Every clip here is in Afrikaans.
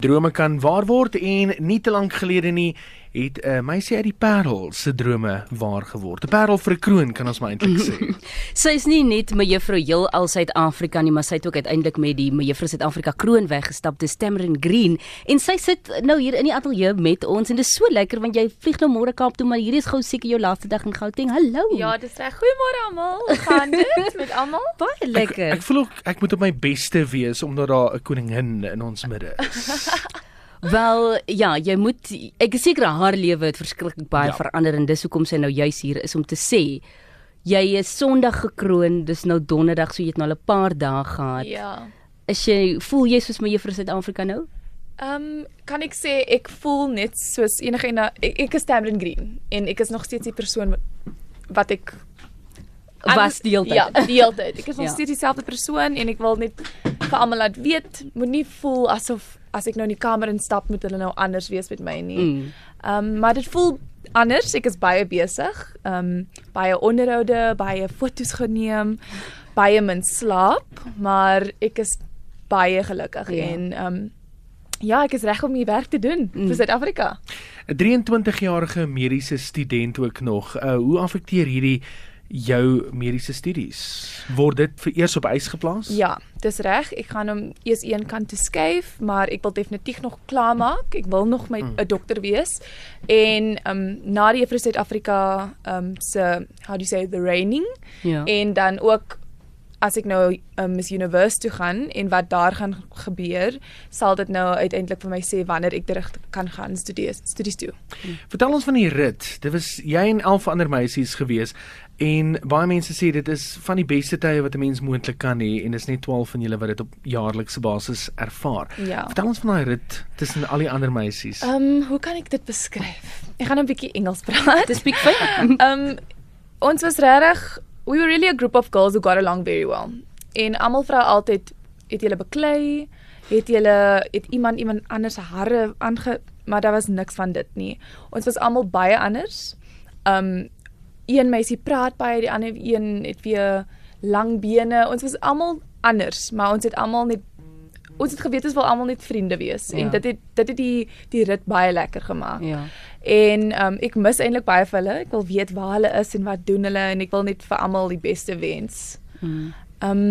drome kan waar word en nie te lank gelede nie het 'n uh, meisie uit die Parel se drome waar geword. 'n Parel vir 'n kroon kan ons maar eintlik sê. sy is nie net mevrou heel al Suid-Afrika nie, maar sy het ook uiteindelik met die mevrou Suid-Afrika kroon weggestap, dis Tamarin Green en sy sit nou hier in die ateljee met ons en dit is so lekker want jy vlieg nou môre Kaap toe, maar hierdie is gou seker jou laaste dag in Gauteng. Hallo. Ja, dis reg. Goeiemôre almal. Hoe gaan dit met almal? Baie lekker. Ek, ek voel ook ek moet op my beste wees omdat daar 'n koningin in ons midde is. Wel, ja, jy moet ek is seker haar lewe het verskriklik baie ja. verander en dis hoekom sy nou juis hier is om te sê jy is Sondag gekroon, dis nou Donderdag, so jy het nou al 'n paar dae gehad. Ja. Is jy voel jy soos my juffrou Suid-Afrika nou? Ehm um, kan ek sê ek voel net soos enige en ek, ek is Tamrin Green en ek is nog steeds die persoon wat, wat ek was die hele tyd. Ja, die hele tyd. Ek is nog ja. steeds dieselfde persoon en ek wil net vir almal laat weet, moenie voel asof as ek nou in die kamer instap moet hulle nou anders wees met my nie. Mm. Ehm mm. um, maar dit voel anders. Ek is baie besig. Ehm um, baie onderhoude, baie foto's geneem, baie min slaap, maar ek is baie gelukkig ja. en ehm um, ja, ek is reg om my werk te doen mm. vir Suid-Afrika. 'n 23-jarige mediese student ook nog. Uh, hoe afekteer hierdie jou mediese studies. Word dit vir eers op ys geplaas? Ja, dis reg. Ek gaan hom eers een kant toe skuif, maar ek wil definitief nog klaar maak. Ek wil nog my 'n mm. dokter wees. En ehm um, na die Juffrou Suid-Afrika ehm um, se how do you say the reigning? Ja. En dan ook as ek nou um, Miss Universe toe gaan en wat daar gaan gebeur, sal dit nou uiteindelik vir my sê wanneer ek terug kan gaan studeer studies toe. Hmm. Vertel ons van die rit. Dit was jy en 11 ander meisies gewees en baie mense sê dit is van die beste tye wat 'n mens moontlik kan hê en is net 12 van julle wat dit op jaarlikse basis ervaar. Ja. Vertel ons van daai rit tussen al die ander meisies. Ehm um, hoe kan ek dit beskryf? Ek gaan 'n bietjie Engels praat. Dis speak fine. Ehm um, ons was regtig we were really a group of girls who got along very well. En almal vra altyd het julle beklei? Het julle het iemand iemand anders se hare aange maar daar was niks van dit nie. Ons was almal baie anders. Um een meisie praat baie, die ander een het weer lang bene. Ons was almal anders, maar ons het almal net ons het geweet ons wil almal net vriende wees ja. en dit het dit het die die rit baie lekker gemaak. Ja. En um ek mis eintlik baie vir hulle. Ek wil weet waar hulle is en wat doen hulle en ek wil net vir almal die beste wens. Hmm. Um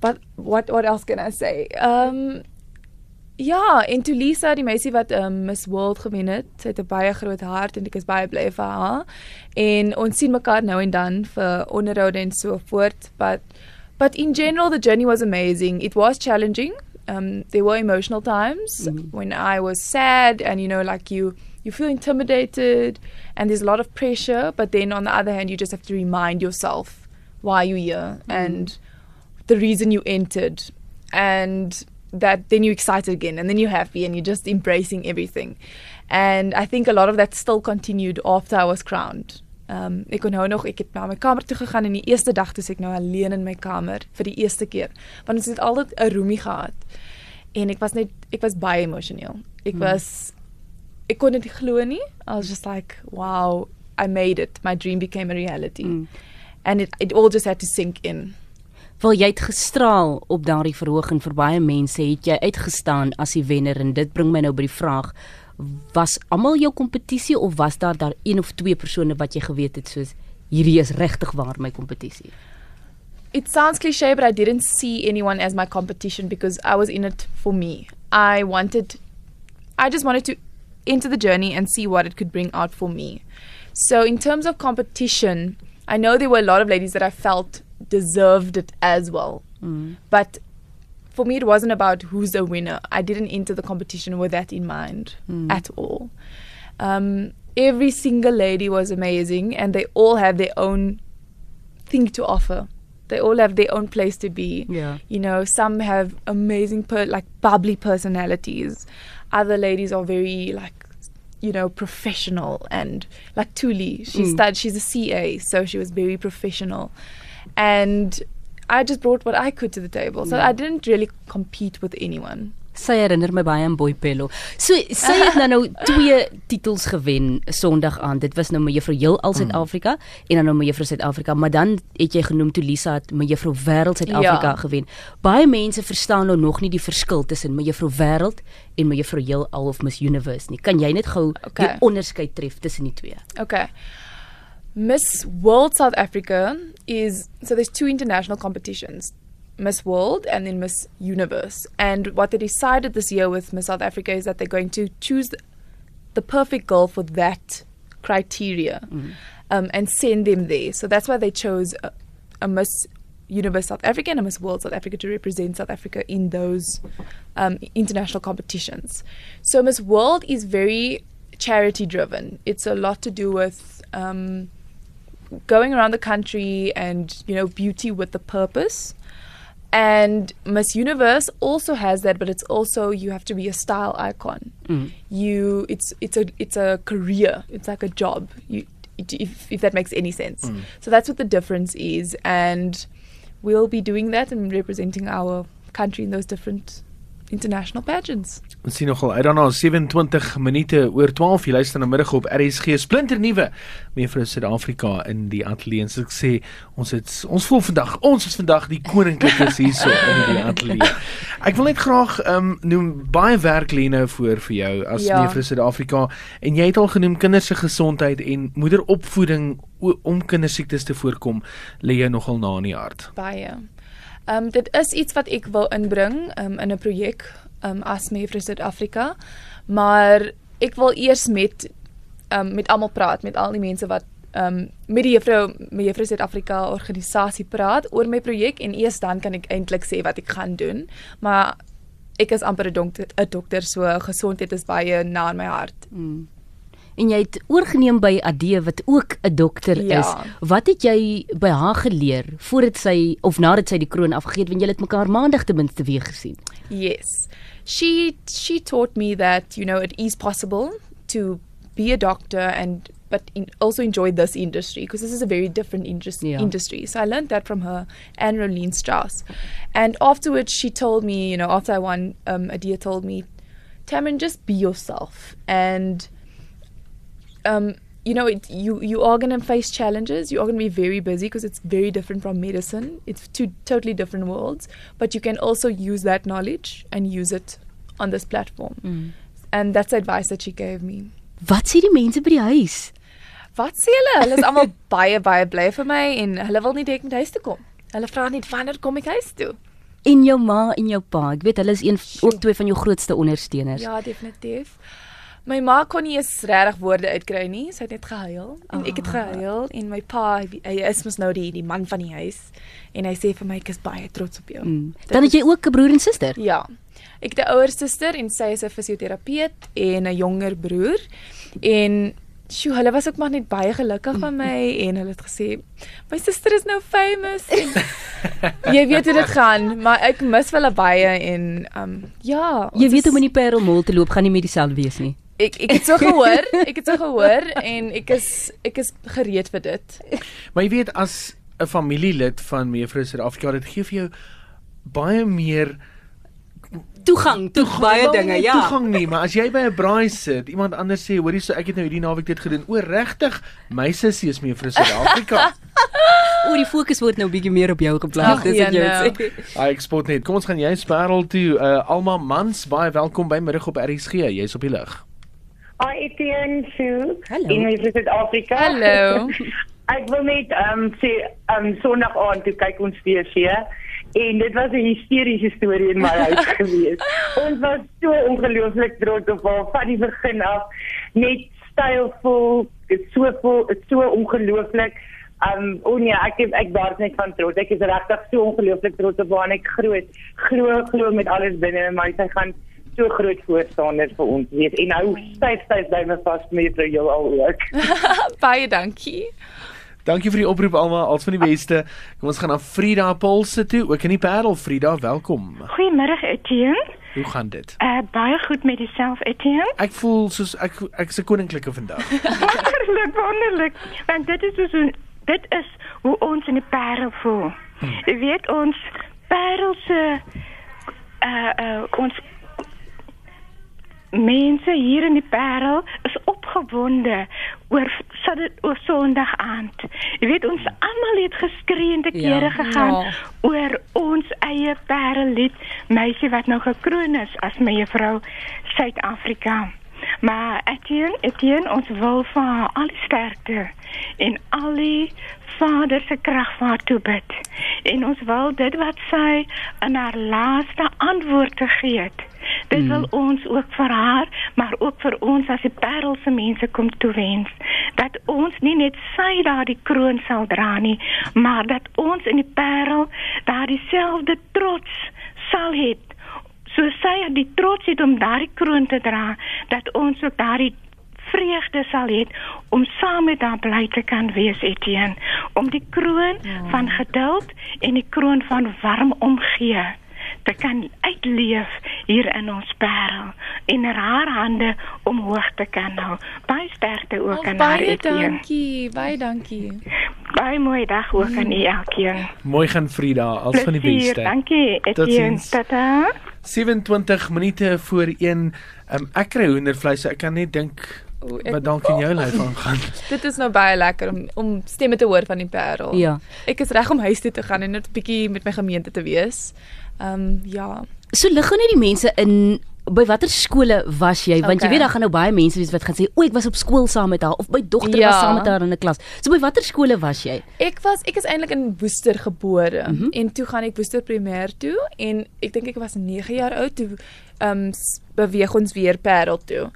but what what else can I say? Um Ja, en toe Lisa, die meisie wat um, Miss World gewen het, sy het 'n baie groot hart en ek is baie bly vir haar. En ons sien mekaar nou en dan vir onderhoude en so voort, but But in general, the journey was amazing. It was challenging. Um, there were emotional times mm-hmm. when I was sad, and you know, like you, you feel intimidated, and there's a lot of pressure. But then on the other hand, you just have to remind yourself why you're here mm-hmm. and the reason you entered, and that then you're excited again, and then you're happy, and you're just embracing everything. And I think a lot of that still continued after I was crowned. Ehm um, ek onthou nog ek het na my kamer toe gegaan en die eerste dag toe ek nou alleen in my kamer vir die eerste keer. Want ons het altyd 'n roomie gehad. En ek was net ek was baie emosioneel. Ek hmm. was ek kon dit glo nie. I was just like, wow, I made it. My dream became a reality. Hmm. And it it all just had to sink in. Wil jy het gestraal op daardie verhoog en vir baie mense het jy uitgestaan as die wenner en dit bring my nou by die vraag was almal jou kompetisie of was daar daar een of twee persone wat jy geweet het soos hierdie is regtig waar my kompetisie? It sounds cliché but I didn't see anyone as my competition because I was in it for me. I wanted I just wanted to enter the journey and see what it could bring out for me. So in terms of competition, I know there were a lot of ladies that I felt deserved it as well. Mm. But for me, it wasn't about who's the winner. I didn't enter the competition with that in mind mm. at all. Um, every single lady was amazing, and they all have their own thing to offer. They all have their own place to be. Yeah. You know, some have amazing, per- like bubbly personalities. Other ladies are very like you know, professional and like Tuli, she mm. studied, she's a CA, so she was very professional. And I just brought what I could to the table. So yeah. I didn't really compete with anyone. Sy herinner my baie aan Boipelo. So sy het nou nou twee titels gewen Sondag aan. Dit was nou mevrou Heelal Suid-Afrika en dan nou mevrou Suid-Afrika, maar dan het jy genoem toe Lisa het mevrou Wêreld Suid-Afrika Ja. gewen. Baie mense verstaan nou nog nie die verskil tussen mevrou Wêreld en mevrou Heelal of Miss Universe nie. Kan jy net gou Okay. die onderskeid tref tussen die twee? Okay. Miss World South Africa is so there's two international competitions. Miss World and then Miss Universe. And what they decided this year with Miss South Africa is that they're going to choose the, perfect girl for that criteria um, and send them there. So that's why they chose a, a Miss Universe South Africa and a Miss World South Africa to represent South Africa in those um, international competitions. So Miss World is very charity driven. It's a lot to do with um, going around the country and you know beauty with a purpose. And Miss Universe also has that, but it's also you have to be a style icon. Mm. You, it's it's a it's a career. It's like a job. You, if if that makes any sense. Mm. So that's what the difference is, and we'll be doing that and representing our country in those different international pageants. Ons sien nogal uit daarna 27 minute oor 12 jy luister na middag op RSG splinter nuwe mevrou Suid-Afrika in die ateljee. So ek sê ons het ons voel vandag ons is vandag die koninklikes hierso in die ateljee. Ek wil net graag um, noem baie werk lê nou voor vir jou as Ja. mevrou Suid-Afrika en jy het al genoem kinders se gesondheid en moederopvoeding om kindersiektes te voorkom lê jou nogal na in die hart. Baie. Ehm um, dit is iets wat ek wil inbring um, in 'n projek um, as Mevrou Suid-Afrika, maar ek wil eers met um, met almal praat, met al die mense wat ehm um, met die juffrou Mevrou Suid-Afrika organisasie praat oor my projek en eers dan kan ek eintlik sê wat ek gaan doen. Maar ek is amper 'n dokter, 'n dokter so gesondheid is baie na in my hart. Mm. En jy het oorgeneem by Adee wat ook 'n dokter Ja. is. Wat het jy by haar geleer voordat sy of nadat sy die kroon afgegee het want jy het mekaar maandag ten minste weer gesien? Yes. She she taught me that, you know, it is possible to be a doctor and but in, also enjoy this industry because this is a very different indus- Yeah. industry. So I learned that from her and Rolene Strauss. And afterwards she told me, you know, after I won, um, Adia told me, Tamron, just be yourself and um, you know, it, you you are going to face challenges. You are going to be very busy because it's very different from medicine. It's two totally different worlds. But you can also use that knowledge and use it on this platform. Mm. And that's the advice that she gave me. Wat sê die mense by die huis? Wat sê hulle? Hulle is almal baie baie bly vir my en hulle wil nie direk met huis toe kom. Hulle vra net wanneer kom ek huis toe? En jou ma en jou pa, ek weet hulle is een ook twee van jou grootste ondersteuners. Ja, definitief. My ma kon nie eens regtig woorde uitkry nie. Sy het net gehuil en ek het Ah. gehuil en my pa, hy hy is mos nou die die man van die huis en hy sê vir my ek is baie trots op jou. Mm. Dit Dan het jy ook 'n broer en suster. Ja. Ek het 'n ouer suster en sy is 'n fisioterapeut en 'n jonger broer. En sjoe, hulle was ook maar net baie gelukkig van my en hulle het gesê my suster is nou famous en jy weet hoe dit gaan, maar ek mis hulle baie en um ja, Jy weet is- om in die Parel Mall te loop gaan nie meer dieselfde wees nie. Ek ek het so gehoor, ek het so gehoor en ek is ek is gereed vir dit. Maar jy weet as 'n familielid van mevrou Suid-Afrika dit gee vir jou baie meer Toegang tot baie Wel, dinge, ja. Toegang nie, maar as jy by 'n braai sit, iemand anders sê, hoorie so ek het nou hierdie naweek dit gedoen. O, regtig? My sussie is mevrou Suid-Afrika. Oor die fokus word nou bietjie meer op jou geplaas, dis wat jy ja, wil sê. Hy ek spot net. Kom ons gaan jy Sparrel toe. Uh Alma Mans, baie welkom by middag op RSG. Jy's op die lig. Hi Etienne Sue Hallo. in Suid-Afrika. Hallo. Ek wil net ehm um, sê ehm um, Sondag aand toe kyk ons TV en dit was 'n hysteriese storie in my huis gewees. Ons was so ongelooflik trots op haar van die begin af. Net stylvol, so vol, so ongelooflik. Ehm um, o nee, ek ek bars net van trots. Ek is regtig so ongelooflik trots op haar en ek groot glo glo met alles binne in my sy gaan so groot voorstander vir ons wees en hou styf styf bly me vas met jou al ook. baie dankie. Dankie vir die oproep Alma, als van die beste. Kom ons gaan na Frida Polse toe. Ook in die Parel. Frida, welkom. Goeiemiddag Etienne. Hoe gaan dit? Uh baie goed met jouself Etienne. Ek voel soos ek ek se koninklike vandag. Wonderlik, wonderlik. Want dit is so dit is hoe ons in die parel voel. Jy weet ons parel se uh uh ons mense hier in die Parel is opgewonde oor Saterdag oor Sondag aand. Jy weet ons almal het geskree en te kere Ja. gegaan Ja. oor ons eie Parellied, meisie wat nou gekroon is as mevrou Suid-Afrika. Maar Etienne, Etienne, ons wil vir haar al die sterkte en al die Vader se krag vir haar toe bid. En ons wil dit wat sy in haar laaste antwoord te gee het. Dit mm. wil ons ook vir haar, maar ook vir ons as die Parelse mense kom toewens dat ons nie net sy daardie kroon sal dra nie, maar dat ons in die Parel daardie selfde trots sal hê so sy die trots het om daardie kroon te dra dat ons ook daardie vreugde sal hê om saam met haar bly te kan wees Etienne om die kroon ja. van geduld en die kroon van warm omgee te kan uitleef hier in ons parel en in haar hande omhoog te kan hou. Baie sterkte ook Oh, aan haar baie Etienne. dankie, baie dankie. Baie mooi dag ook aan u elkeen. Mooi gaan Frida, als van die beste. dankie Etienne. Tata. 27 minute voor 1. Um, ek kry hoendervleis, so ek kan net dink O, ek- wat dalk in jou lyf aangaan. Dit is nou baie lekker om om stemme te hoor van die Parel. Ja. Ek is reg om huis toe te gaan en net 'n bietjie met my gemeente te wees. Ehm um, ja. So lig gou net die mense in by watter skole was jy? Want jy Okay. weet daar gaan nou baie mense wees wat gaan sê, "O, ek was op skool saam met haar" of my dogter Ja. was saam met haar in 'n klas. So by watter skole was jy? Ek was ek is eintlik in Woester gebore mm. -hmm. en toe gaan ek Woester primêr toe en ek dink ek was 9 jaar oud toe ehm um, beweeg ons weer Parel toe.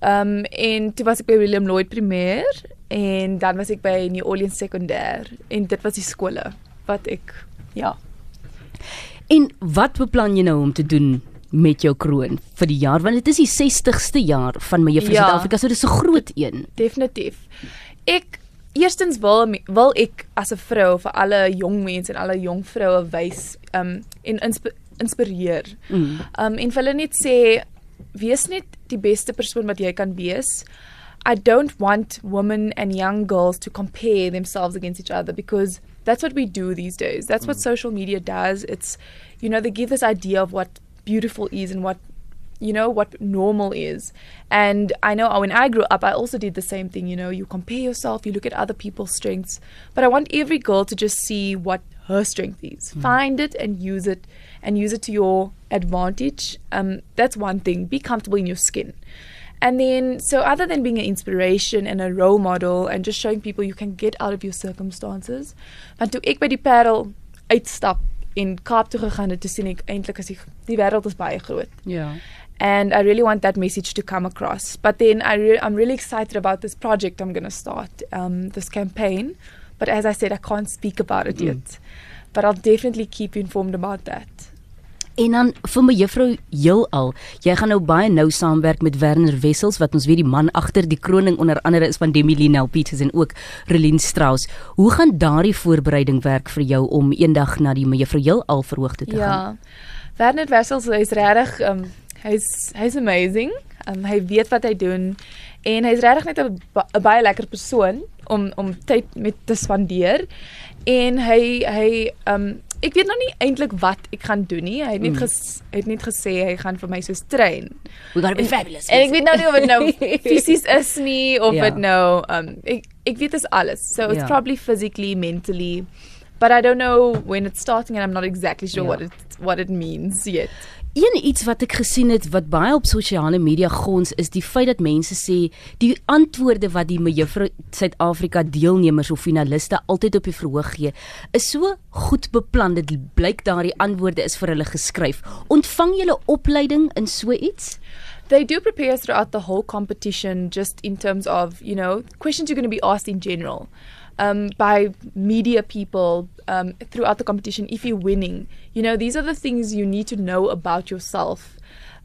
Ehm um, en toe was ek by William Lloyd primêr en dan was ek by New Orleans sekondêr en dit was die skole wat ek ja. En wat beplan jy nou om te doen met jou kroon vir die jaar want dit is die 60ste jaar van my juffrou Ja. Suid-Afrika, so dis 'n groot een. Definitief. Ek eerstens wil wil ek as 'n vrou vir alle jong mense en alle jong vroue wys um en insp inspireer. Mm. Um en vir hulle net sê wees net die beste persoon wat jy kan wees. I don't want women and young girls to compare themselves against each other because that's what we do these days. That's what social media does. It's you know they give this idea of what beautiful is and what you know what normal is. And i know when i grew up i also did the same thing you know you compare yourself you look at other people's strengths. But i want every girl to just see what her strength is. Find it and use it and use it to your advantage. Um that's one thing. Be comfortable in your skin. And then so other than being an inspiration and a role model and just showing people you can get out of your circumstances want toe ek by die parel uitstap en Kaap toe gegaan het, toe sien ek eintlik as die die wêreld is baie groot. Ja. And I really want that message to come across. But then I re- I'm really excited about this project I'm going to start, um, this campaign. But as I said, I can't speak about it yet. But I'll definitely keep you informed about that. En dan vir my juffrou heelal, jy gaan nou baie nou saamwerk met Werner Wessels wat ons weet die man agter die kroning onder andere is van Demi Linel Peters en ook Relien Strauss. Hoe gaan daardie voorbereiding werk vir jou om eendag na die juffrou heelal verhoog te gaan? Ja. Werner Wessels is regtig um hy's hy's amazing. Um hy weet wat hy doen en hy's regtig net 'n baie lekker persoon om om tyd met te spandeer. En hy hy um ek weet nog nie eintlik wat ek gaan doen nie. Hy het net Mm. ges, het net gesê hy gaan vir my soos train. We got to be fabulous. En ek weet nou nie of dit nou fisies is nie of Ja. dit nou um ek ek weet dit is alles. So it's Ja. probably physically, mentally. But I don't know when it's starting and I'm not exactly sure Ja. what it what it means yet. Een iets wat ek gesien het wat baie op sosiale media gons is die feit dat mense sê die antwoorde wat die mevrou Suid-Afrika deelnemers of finaliste altyd op die verhoog gee is so goed beplan dit blyk daardie antwoorde is vir hulle geskryf. Ontvang julle opleiding in so iets? They do prepare us throughout the whole competition just in terms of, you know, questions you're going to be asked in general. Um, by media people um, throughout the competition, if you're winning, you know, these are the things you need to know about yourself.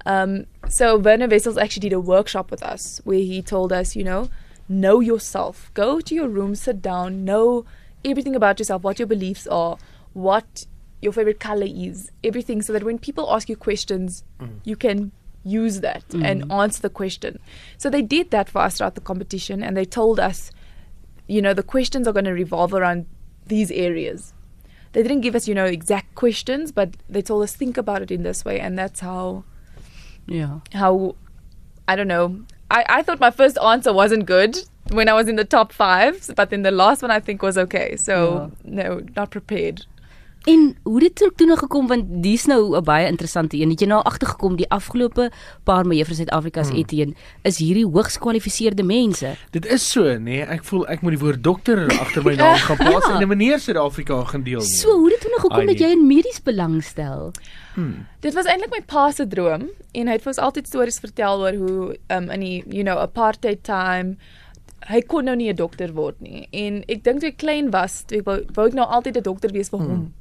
Um, so Werner Wessels actually did a workshop with us where he told us, you know, know yourself. Go to your room, sit down, know everything about yourself, what your beliefs are, what your favorite color is, everything, so that when people ask you questions, you can use that and answer the question. So they did that for us throughout the competition, and they told us, you know, the questions are going to revolve around these areas. They didn't give us, you know, exact questions, but they told us think about it in this way, and that's how Yeah. how I don't know. I I thought my first answer wasn't good when I was in the top 5, but then the last one I think was okay. So no, not prepared. En hoe dit toe, toe nou gekom want dis nou 'n baie interessante een. Het jy nou agtergekom die afgelope paar my juffrou Suid-Afrika se Hmm. Etienne is hierdie hoogs gekwalifiseerde mense. Dit is so, nê? Nee, ek voel ek moet die woord dokter agter my naam gaan plaas Ja. en 'n meneer Suid-Afrika gaan deelneem. So hoe dit toe nou gekom Ai, dat nee. jy in medies belangstel? Dit was eintlik my pa se droom en hy het vir ons altyd stories vertel oor hoe um in die you know apartheid time hy kon nou nie 'n dokter word nie en ek dink toe ek klein was, toe ek wou, wou ek nou altyd 'n dokter wees vir hom.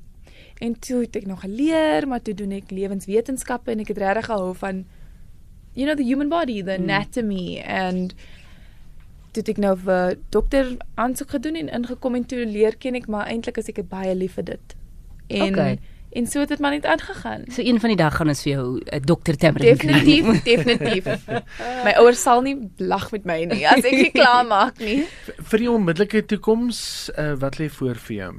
En toe het ek nog geleer, maar toe doen ek lewenswetenskappe en ek het regtig gehou van you know the human body, the anatomy and toe ek nou vir dokter aansoek gedoen en ingekom en toe leer ken ek maar eintlik is ek baie lief vir dit. En Okay. en so het dit maar net aangegaan. So een van die dag gaan ons vir jou 'n dokter Tamrin kry. Definitief, definitief. My ouers sal nie lag met my nie as ek nie klaar maak nie. vir die onmiddellike toekoms, uh, wat lê voor vir jou?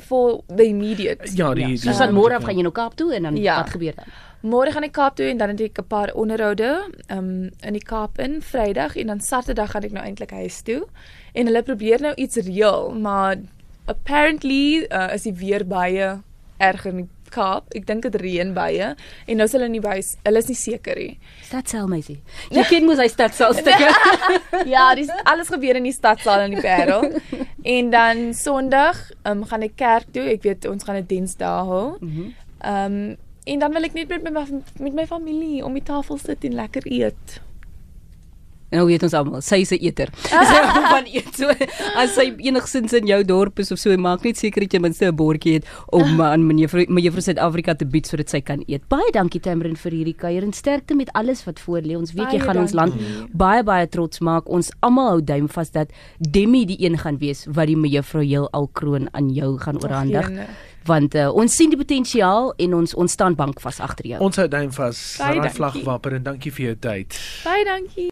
For the immediate. Ja, die, die Soos van môre af gaan jy nou Kaap toe en dan Ja. wat gebeur dan? Môre gaan ek Kaap toe en dan het ek 'n paar onderhoude um in die Kaap in Vrydag en dan Saterdag gaan ek nou eintlik huis toe. En hulle probeer nou iets reël, maar apparently uh, is die weer baie erg in die Kaap. Ek dink dit reën baie en nou is hulle nie wys, hulle is nie seker nie. Stadsaal meisie. Jy ken mos hy stadsaal stukke. ja, dis alles gebeur in die stadsaal in die Parel. En dan Sondag um, gaan ek kerk toe. Ek weet ons gaan 'n diens daar hou. Mhm. Um en dan wil ek net met my met my familie om die tafel sit en lekker eet. Nou weet ons almal, sy is 'n eter. Sy hou van eet. So as sy enigsins in jou dorp is of so, maak net seker dat jy minste 'n bordjie het om uh, aan meneer meneer Suid-Afrika te bied sodat sy kan eet. Baie dankie Tamrin vir hierdie kuier en sterkte met alles wat voor lê. Ons weet jy Baie gaan ons land dankie. baie baie trots maak. Ons almal hou duim vas dat Demi die een gaan wees wat die mevrou heel al kroon aan jou gaan oorhandig. Want uh, ons sien die potensiaal en ons ons staan bankvas agter jou. Ons hou duim vas. Daai vlag dankie. wapper en dankie vir jou tyd. Baie dankie.